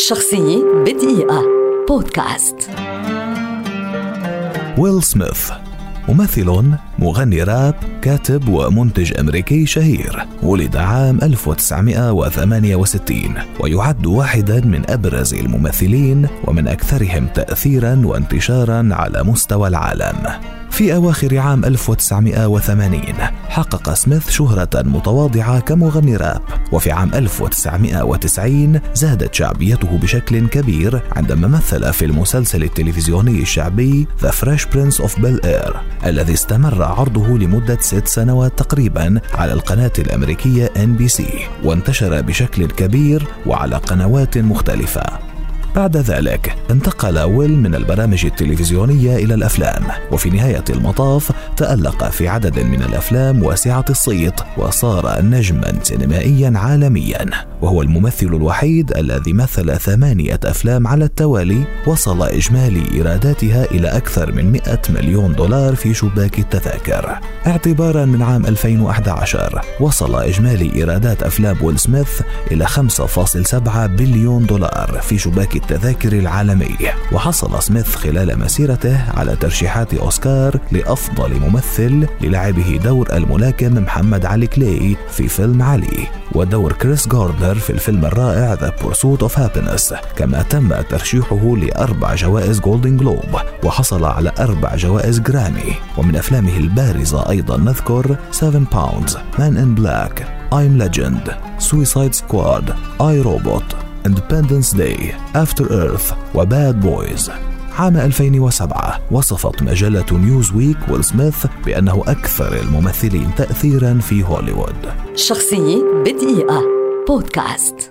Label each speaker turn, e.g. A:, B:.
A: شخصية بدقيقة. بودكاست.
B: ويل سميث ممثل مغني راب كاتب ومنتج أمريكي شهير ولد عام 1968 ويعد واحدا من أبرز الممثلين ومن أكثرهم تأثيرا وانتشارا على مستوى العالم. في أواخر عام 1980 حقق سميث شهرة متواضعة كمغني راب وفي عام 1990 زادت شعبيته بشكل كبير عندما مثل في المسلسل التلفزيوني الشعبي The Fresh Prince of Bel Air الذي استمر عرضه لمدة ست سنوات تقريبا على القناة الأمريكية NBC وانتشر بشكل كبير وعلى قنوات مختلفة. بعد ذلك انتقل ويل من البرامج التلفزيونية إلى الأفلام وفي نهاية المطاف تألق في عدد من الأفلام واسعة الصيت وصار نجما سينمائيا عالميا وهو الممثل الوحيد الذي مثل ثمانية أفلام على التوالي وصل إجمالي إيراداتها إلى أكثر من 100 مليون دولار في شباك التذاكر. اعتبارا من عام 2011 وصل إجمالي إيرادات أفلام ويل سميث إلى 5.7 بليون دولار في شباك التذاكر العالمي. وحصل سميث خلال مسيرته على ترشيحات أوسكار لأفضل ممثل للعبه دور الملاكم محمد علي كلاي في فيلم علي. ودور كريس جاردنر في الفيلم الرائع The Pursuit of Happiness. كما تم ترشيحه لأربع جوائز Golden Globe وحصل على أربع جوائز Grammy ومن أفلامه البارزة أيضا نذكر 7 Pounds Man in Black I Am Legend Suicide Squad I Robot. Independence Day, After Earth و Bad Boys عام 2007 وصفت مجلة Newsweek ويل سميث بأنه أكثر الممثلين تأثيرا في هوليوود.
A: شخصية بدقيقة. بودكاست.